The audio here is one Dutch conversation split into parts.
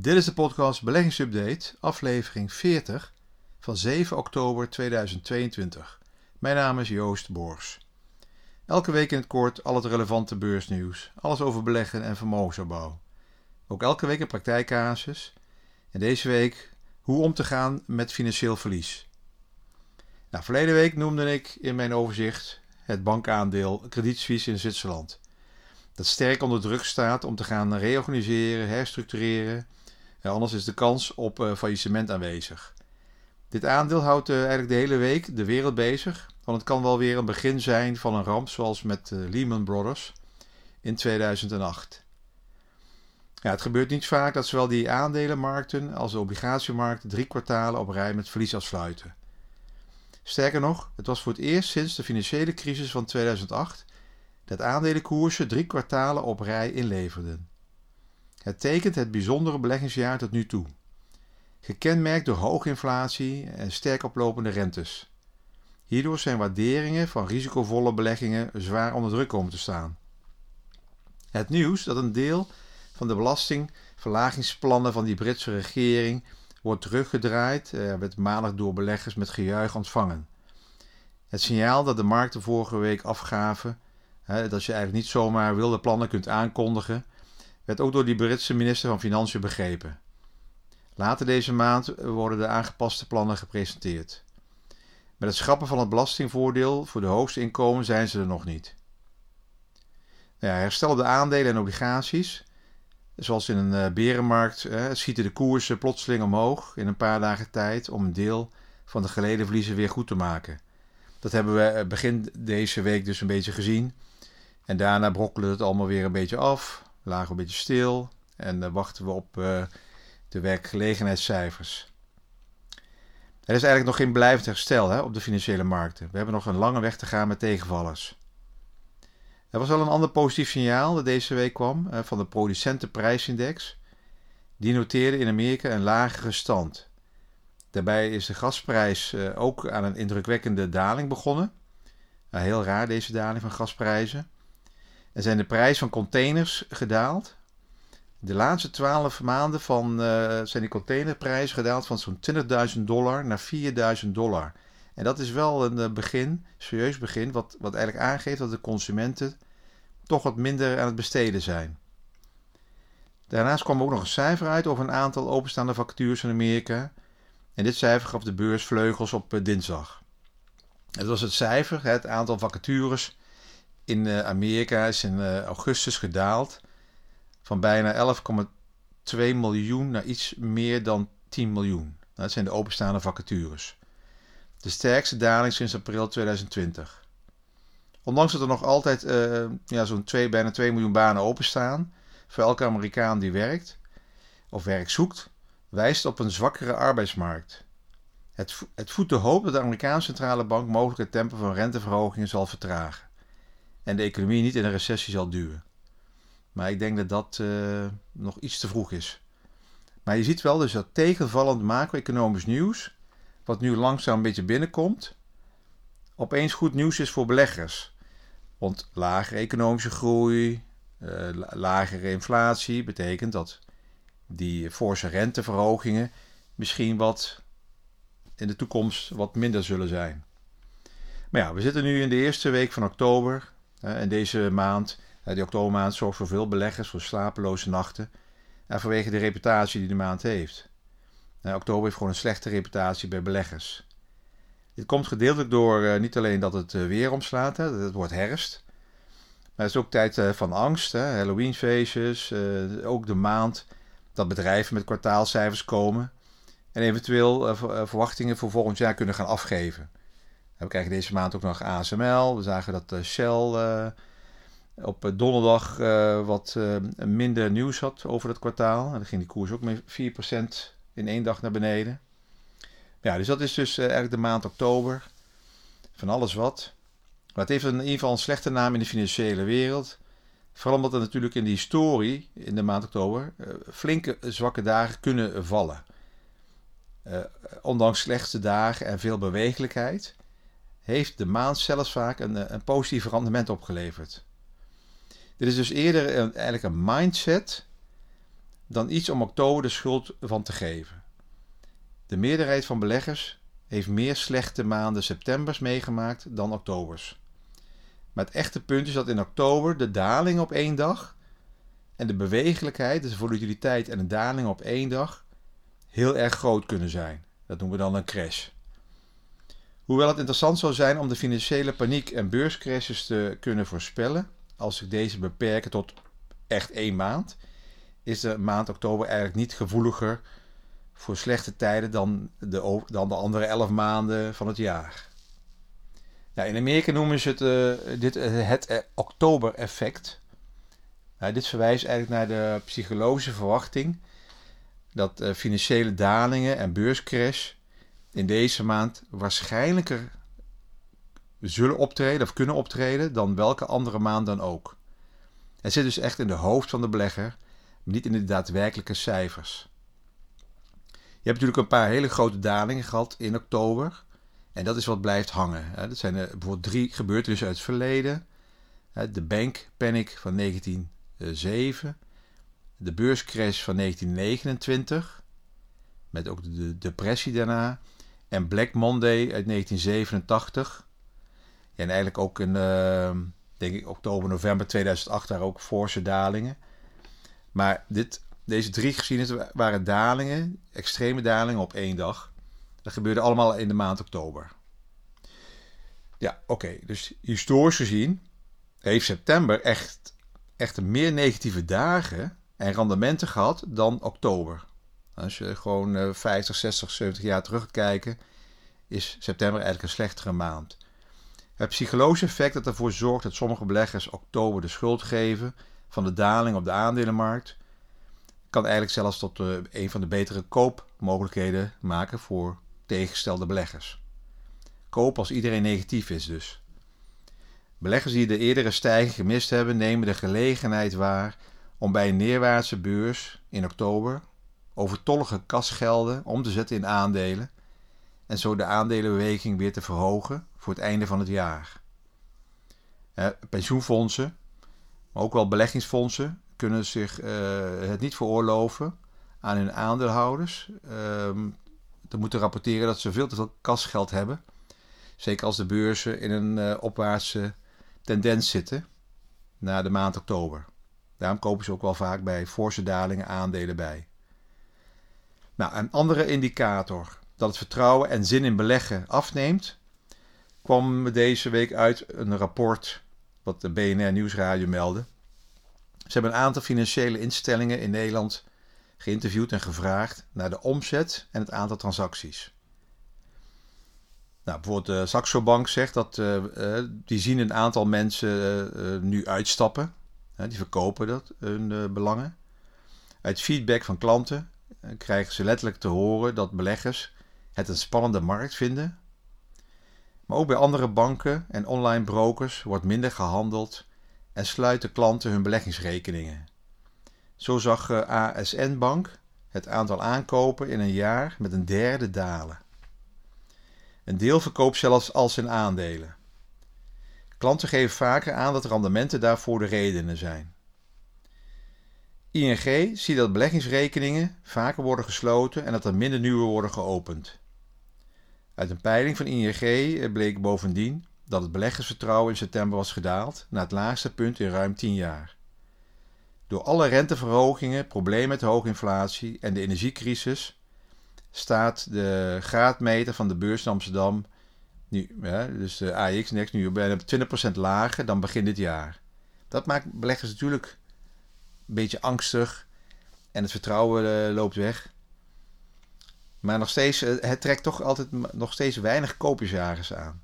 Dit is de podcast Beleggingsupdate, aflevering 40 van 7 oktober 2022. Mijn naam is Joost Boors. Elke week in het kort al het relevante beursnieuws, alles over beleggen en vermogensopbouw. Ook elke week een praktijkcasus en deze week hoe om te gaan met financieel verlies. Nou, verleden week noemde ik in mijn overzicht het bankaandeel Credit Suisse in Zwitserland. Dat sterk onder druk staat om te gaan reorganiseren, herstructureren. Anders is de kans op uh, faillissement aanwezig. Dit aandeel houdt uh, eigenlijk de hele week de wereld bezig, want het kan wel weer een begin zijn van een ramp zoals met uh, Lehman Brothers in 2008. Ja, het gebeurt niet vaak dat zowel die aandelenmarkten als de obligatiemarkt drie kwartalen op rij met verlies afsluiten. Sterker nog, het was voor het eerst sinds de financiële crisis van 2008 dat aandelenkoersen drie kwartalen op rij inleverden. Het tekent het bijzondere beleggingsjaar tot nu toe, gekenmerkt door hoge inflatie en sterk oplopende rentes. Hierdoor zijn waarderingen van risicovolle beleggingen zwaar onder druk komen te staan. Het nieuws dat een deel van de belastingverlagingsplannen van die Britse regering wordt teruggedraaid, eh, werd maandag door beleggers met gejuich ontvangen. Het signaal dat de markten vorige week afgaven, dat je eigenlijk niet zomaar wilde plannen kunt aankondigen, werd ook door die Britse minister van Financiën begrepen. Later deze maand worden de aangepaste plannen gepresenteerd. Met het schrappen van het belastingvoordeel voor de hoogste inkomen zijn ze er nog niet. Nou ja, herstel de aandelen en obligaties Zoals in een uh, berenmarkt uh, schieten de koersen plotseling omhoog in een paar dagen tijd om een deel van de geleden verliezen weer goed te maken. Dat hebben we eh, begin deze week dus een beetje gezien. En daarna brokkelde het allemaal weer een beetje af, lagen een beetje stil en wachten we op de werkgelegenheidscijfers. Er is eigenlijk nog geen blijvend herstel hè, op de financiële markten. We hebben nog een lange weg te gaan met tegenvallers. Er was wel een ander positief signaal dat deze week kwam eh, van de producentenprijsindex. Die noteerde in Amerika een lagere stand. Daarbij is de gasprijs eh, ook aan een indrukwekkende daling begonnen. Nou, heel raar deze daling van gasprijzen. En zijn de prijs van containers gedaald. De laatste 12 maanden van, uh, zijn die containerprijzen gedaald van zo'n 20.000 dollar naar 4.000 dollar. En dat is wel een eh, begin, serieus begin, wat, wat eigenlijk aangeeft dat de consumenten toch wat minder aan het besteden zijn. Daarnaast kwam ook nog een cijfer uit over een aantal openstaande vacatures in Amerika. En dit cijfer gaf de beurs vleugels op eh, dinsdag. Het was het cijfer, het aantal vacatures in eh, Amerika is in augustus gedaald van bijna 11,2 miljoen naar iets meer dan 10 miljoen. Nou, dat zijn de openstaande vacatures. De sterkste daling sinds april 2020. Ondanks dat er nog altijd uh, ja, zo'n bijna 2 miljoen banen openstaan voor elke Amerikaan die werkt of werk zoekt, wijst op een zwakkere arbeidsmarkt. Het, het voedt de hoop dat de Amerikaanse centrale bank mogelijk het tempo van renteverhogingen zal vertragen en de economie niet in een recessie zal duwen. Maar ik denk dat dat uh, nog iets te vroeg is. Maar je ziet wel dus dat tegenvallend macro-economisch nieuws wat nu langzaam een beetje binnenkomt, opeens goed nieuws is voor beleggers. Want lagere economische groei, uh, lagere inflatie betekent dat die forse renteverhogingen misschien wat in de toekomst wat minder zullen zijn. Maar ja, we zitten nu in de eerste week van oktober. En deze maand, die oktobermaand, zorgt voor veel beleggers voor slapeloze nachten. En vanwege de reputatie die de maand heeft. Oktober heeft gewoon een slechte reputatie bij beleggers. Dit komt gedeeltelijk door uh, niet alleen dat het uh, weer omslaat, hè, het wordt herfst. Maar het is ook tijd van angst, hè, Halloweenfeestjes, ook de maand dat bedrijven met kwartaalcijfers komen. En eventueel verwachtingen voor volgend jaar kunnen gaan afgeven. We krijgen deze maand ook nog ASML. We zagen dat Shell op donderdag wat minder nieuws had over het kwartaal. En dan ging die koers ook met 4% in één dag naar beneden. Ja, dus dat is dus eigenlijk de maand oktober. Van alles wat. Maar het heeft in ieder geval een slechte naam in de financiële wereld. Vooral omdat er natuurlijk in die historie in de maand oktober flinke zwakke dagen kunnen vallen. Ondanks slechte dagen en veel bewegelijkheid heeft de maand zelfs vaak een, een positief rendement opgeleverd. Dit is dus eerder een, eigenlijk een mindset dan iets om oktober de schuld van te geven. De meerderheid van beleggers heeft meer slechte maanden septembers meegemaakt dan oktobers. Maar het echte punt is dat in oktober de daling op één dag en de bewegelijkheid, dus de volatiliteit en de daling op één dag, heel erg groot kunnen zijn. Dat noemen we dan een crash. Hoewel het interessant zou zijn om de financiële paniek en beurscrashes te kunnen voorspellen, als ik deze beperken tot echt één maand, is de maand oktober eigenlijk niet gevoeliger voor slechte tijden dan de, dan de andere elf maanden van het jaar. Nou, in Amerika noemen ze het, uh, dit uh, het uh, oktober-effect. Nou, dit verwijst eigenlijk naar de psychologische verwachting dat financiële dalingen en beurscrash in deze maand waarschijnlijker zullen optreden of kunnen optreden dan welke andere maand dan ook. Het zit dus echt in de hoofd van de belegger, niet in de daadwerkelijke cijfers. Je hebt natuurlijk een paar hele grote dalingen gehad in oktober. En dat is wat blijft hangen. Dat zijn bijvoorbeeld drie gebeurtenissen uit het verleden. De bank panic van 1907. De beurscrash van 1929. Met ook de depressie daarna. En Black Monday uit 1987. En eigenlijk ook in, uh, denk ik, oktober, november 2008 daar ook forse dalingen. Maar dit, deze drie gezien waren dalingen, extreme dalingen op één dag. Dat gebeurde allemaal in de maand oktober. Ja, oké. Dus historisch gezien heeft september echt, echt meer negatieve dagen en rendementen gehad dan oktober. Als je gewoon 50, 60, 70 jaar terug gaat kijken, is september eigenlijk een slechtere maand. Het psychologische effect dat ervoor zorgt dat sommige beleggers oktober de schuld geven van de daling op de aandelenmarkt, kan eigenlijk zelfs tot uh, een van de betere koopmogelijkheden maken voor tegengestelde beleggers. Koop als iedereen negatief is dus. Beleggers die de eerdere stijging gemist hebben, nemen de gelegenheid waar om bij een neerwaartse beurs in oktober overtollige kasgelden om te zetten in aandelen en zo de aandelenbeweging weer te verhogen voor het einde van het jaar. pensioenfondsen, maar ook wel beleggingsfondsen kunnen zich uh, het niet veroorloven aan hun aandeelhouders um, te moeten rapporteren dat ze veel te veel kasgeld hebben. Zeker als de beurzen in een uh, opwaartse tendens zitten na de maand oktober. Daarom kopen ze ook wel vaak bij forse dalingen aandelen bij. Nou, een andere indicator dat het vertrouwen en zin in beleggen afneemt, kwam deze week uit een rapport wat de BNR Nieuwsradio meldde. Ze hebben een aantal financiële instellingen in Nederland geïnterviewd en gevraagd naar de omzet en het aantal transacties. Nou, bijvoorbeeld de Saxo Bank zegt dat uh, die zien een aantal mensen uh, nu uitstappen. die verkopen dat, hun belangen. Uit feedback van klanten krijgen ze letterlijk te horen dat beleggers het een spannende markt vinden. Maar ook bij andere banken en online brokers wordt minder gehandeld en sluiten klanten hun beleggingsrekeningen. Zo zag eh, ASN Bank het aantal aankopen in een jaar met een derde dalen. Een deel verkoopt zelfs al zijn aandelen. Klanten geven vaker aan dat rendementen daarvoor de redenen zijn. ING ziet dat beleggingsrekeningen vaker worden gesloten en dat er minder nieuwe worden geopend. Uit een peiling van ING bleek bovendien dat het beleggersvertrouwen in september was gedaald naar het laagste punt in ruim 10 jaar. Door alle renteverhogingen, problemen met hoge inflatie en de energiecrisis staat de graadmeter van de beurs in Amsterdam, nu, dus de AX-index, nu bijna 20% lager dan begin dit jaar. Dat maakt beleggers natuurlijk beetje angstig en het vertrouwen uh, loopt weg. Maar nog steeds, eh, het trekt toch altijd nog steeds weinig koopjesjagers aan.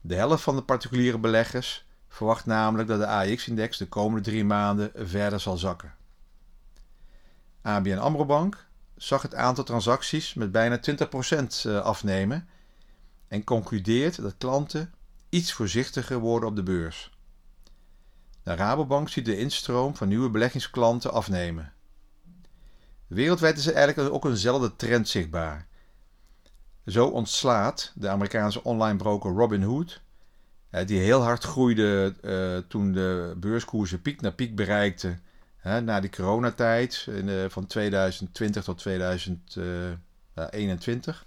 De helft van de particuliere beleggers verwacht namelijk dat de AX-index de komende drie maanden verder zal zakken. ABN AMRO Bank zag het aantal transacties met bijna 20% eh, afnemen en concludeert dat klanten iets voorzichtiger worden op de beurs. De Rabobank ziet de instroom van nieuwe beleggingsklanten afnemen. Wereldwijd is er eigenlijk ook eenzelfde trend zichtbaar. Zo ontslaat de Amerikaanse online broker Robinhood, die heel hard groeide uh, toen de beurskoersen piek naar piek bereikten na die coronatijd van 2020 tot 2021.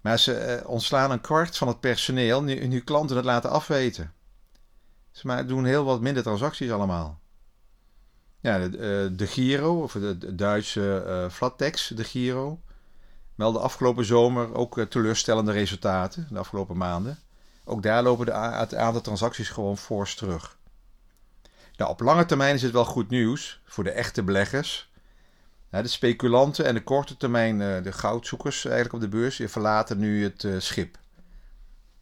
Maar ze uh, ontslaan een kwart van het personeel nu, nu klanten het laten afweten. Ze doen heel wat minder transacties allemaal. Ja, de, uh, de Giro, of de, Duitse uh, Flattex, de Giro, meldde afgelopen zomer ook uh, teleurstellende resultaten, de afgelopen maanden. Ook daar lopen de het aantal transacties gewoon fors terug. Nou, op lange termijn is het wel goed nieuws voor de echte beleggers. de speculanten en de korte termijn, de goudzoekers eigenlijk op de beurs, verlaten nu het schip.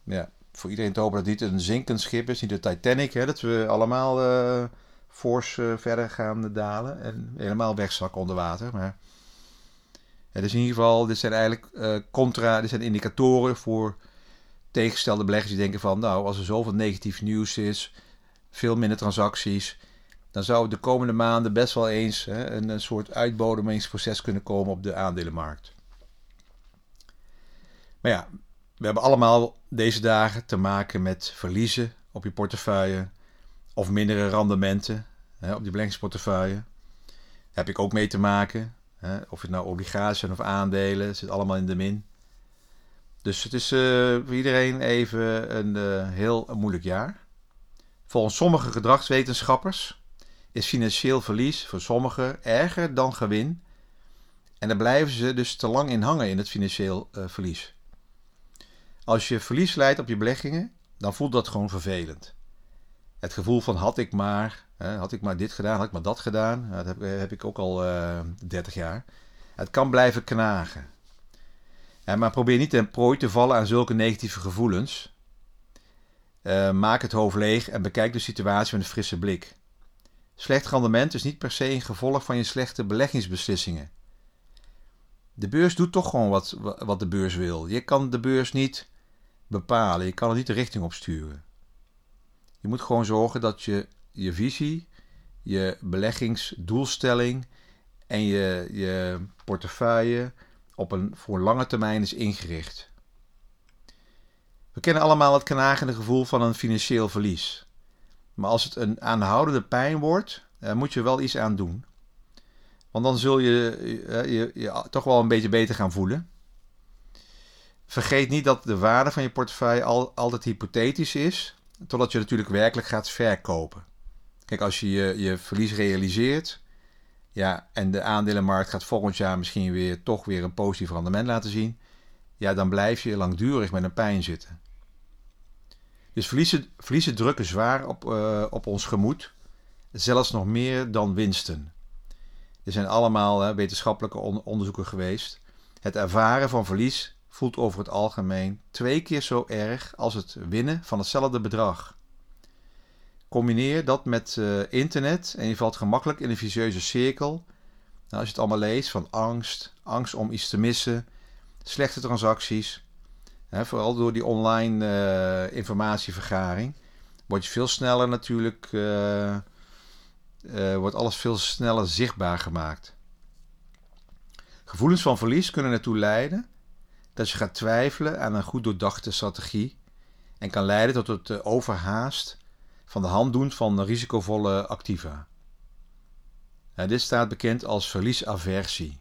Ja, voor iedereen te hopen dat niet een zinkend schip is, niet de Titanic, hè, dat we allemaal uh, verder gaan dalen en helemaal wegzakken onder water. Maar het is in ieder geval, dit zijn eigenlijk uh, contra, dit zijn indicatoren voor tegengestelde beleggers die denken van, nou, als er zoveel negatief nieuws is, veel minder transacties, dan zou de komende maanden best wel eens hè, een, een soort uitbodemingsproces kunnen komen op de aandelenmarkt. Maar ja, we hebben allemaal deze dagen te maken met verliezen op je portefeuille of mindere rendementen hè, op die beleggingsportefeuille. Daar heb ik ook mee te maken. Hè. Of het nou obligaties zijn of aandelen, zit allemaal in de min. Dus het is uh, voor iedereen even een uh, heel moeilijk jaar. Volgens sommige gedragswetenschappers is financieel verlies voor sommigen erger dan gewin. En daar blijven ze dus te lang in hangen in het financieel uh, verlies. Als je verlies leidt op je beleggingen, dan voelt dat gewoon vervelend het gevoel van had ik maar, had ik maar dit gedaan, had ik maar dat gedaan. Dat heb, heb ik ook al uh, eh, 30 jaar. Het kan blijven knagen. Maar probeer niet ten prooi te vallen aan zulke negatieve gevoelens. Uh, maak het hoofd leeg en bekijk de situatie met een frisse blik. Slecht rendement is niet per se een gevolg van je slechte beleggingsbeslissingen. De beurs doet toch gewoon wat, wat de beurs wil. Je kan de beurs niet bepalen, je kan er niet de richting op sturen. Je moet gewoon zorgen dat je je visie, je beleggingsdoelstelling en je, je portefeuille op een voor lange termijn is ingericht. We kennen allemaal het knagende gevoel van een financieel verlies. Maar als het een aanhoudende pijn wordt, moet je wel iets aan doen. Want dan zul je je, je toch wel een beetje beter gaan voelen. Vergeet niet dat de waarde van je portefeuille al, altijd hypothetisch is totdat je natuurlijk werkelijk gaat verkopen. Kijk, als je je, je verlies realiseert, ja, en de aandelenmarkt gaat volgend jaar misschien weer toch weer een positief rendement laten zien, ja, dan blijf je langdurig met een pijn zitten. Dus verliezen, verliezen drukken zwaar op, uh, op ons gemoed, zelfs nog meer dan winsten. Er zijn allemaal wetenschappelijke onderzoeken geweest. Het ervaren van verlies voelt over het algemeen twee keer zo erg als het winnen van hetzelfde bedrag. Combineer dat met uh, internet en je valt gemakkelijk in een vicieuze cirkel. Nou, als je het allemaal leest van angst, angst om iets te missen, slechte transacties, hè, vooral door die online uh, informatievergaring, word je veel sneller natuurlijk, uh, wordt alles veel sneller zichtbaar gemaakt. Gevoelens van verlies kunnen ertoe leiden dat je gaat twijfelen aan een goed doordachte strategie en kan leiden tot het eh, overhaast van de hand doen van risicovolle activa. dit staat bekend als verliesaversie.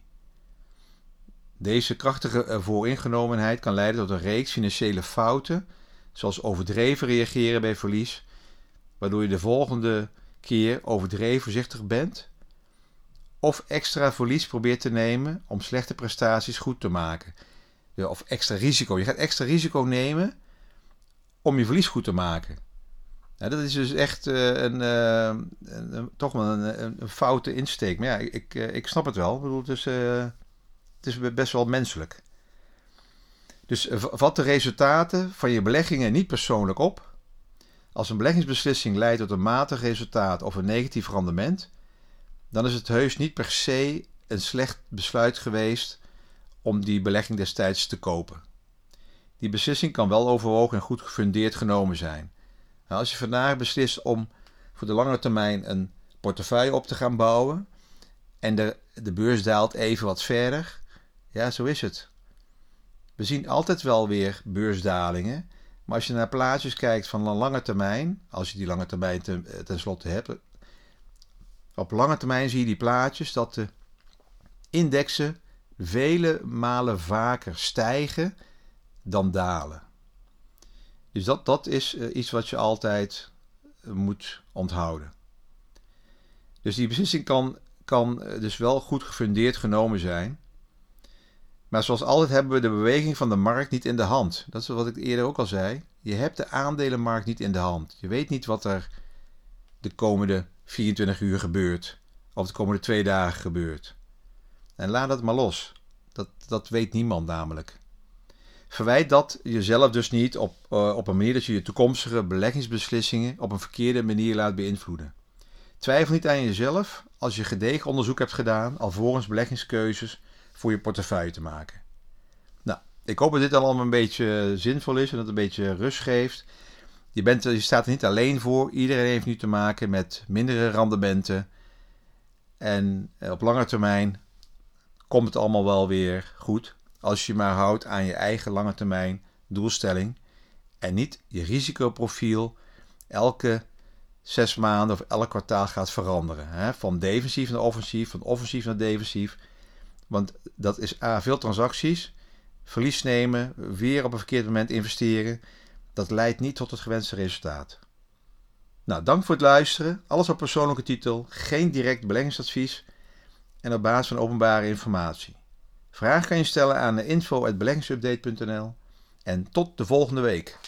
Deze krachtige eh, vooringenomenheid kan leiden tot een reeks financiële fouten, zoals overdreven reageren bij verlies, waardoor je de volgende keer overdreven voorzichtig bent, of extra verlies probeert te nemen om slechte prestaties goed te maken of extra risico. Je gaat extra risico nemen om je verlies goed te maken. dat is dus echt uh, een, uh, een, toch wel een, een, foute insteek. Maar ja, ik, ik snap het wel. Ik bedoel, het, is, het is best wel menselijk. Dus vat de resultaten van je beleggingen niet persoonlijk op. Als een beleggingsbeslissing leidt tot een matig resultaat of een negatief rendement, dan is het heus niet per se een slecht besluit geweest om die belegging destijds te kopen. Die beslissing kan wel overwogen en goed gefundeerd genomen zijn. Nou, als je vandaag beslist om voor de lange termijn een portefeuille op te gaan bouwen en de, de beurs daalt even wat verder, ja, zo is het. We zien altijd wel weer beursdalingen, maar als je naar plaatjes kijkt van lange termijn, als je die lange termijn ten, tenslotte hebt, Op lange termijn zie je die plaatjes dat de indexen vele malen vaker stijgen dan dalen. Dus dat, dat is eh, iets wat je altijd eh, moet onthouden. Dus die beslissing kan, kan eh, dus wel goed gefundeerd genomen zijn. Maar zoals altijd hebben we de beweging van de markt niet in de hand. Dat is wat ik eerder ook al zei. Je hebt de aandelenmarkt niet in de hand. Je weet niet wat er de komende 24 uur gebeurt. Of de komende twee dagen gebeurt. En laat het maar los. Dat, dat weet niemand namelijk. Verwijt dat jezelf dus niet op, uh, op een manier dat je je toekomstige beleggingsbeslissingen op een verkeerde manier laat beïnvloeden. Twijfel niet aan jezelf als je gedegen onderzoek hebt gedaan alvorens beleggingskeuzes voor je portefeuille te maken. Nou, ik hoop dat dit allemaal een beetje zinvol is en dat het een beetje rust geeft. Je, bent, je staat er niet alleen voor. Iedereen heeft nu te maken met mindere rendementen. En eh, op lange termijn komt het allemaal wel weer goed. Als je maar houdt aan je eigen lange termijn doelstelling. En niet je risicoprofiel elke zes maanden of elk kwartaal gaat veranderen. Hè? Van defensief naar offensief, van offensief naar defensief. Want dat is veel transacties, verlies nemen, weer op een verkeerd moment investeren. Dat leidt niet tot het gewenste resultaat. Nou, dank voor het luisteren. Alles op persoonlijke titel, geen direct beleggingsadvies en op basis van openbare informatie. Vraag kan je stellen aan info.beleggingsupdate.nl en tot de volgende week.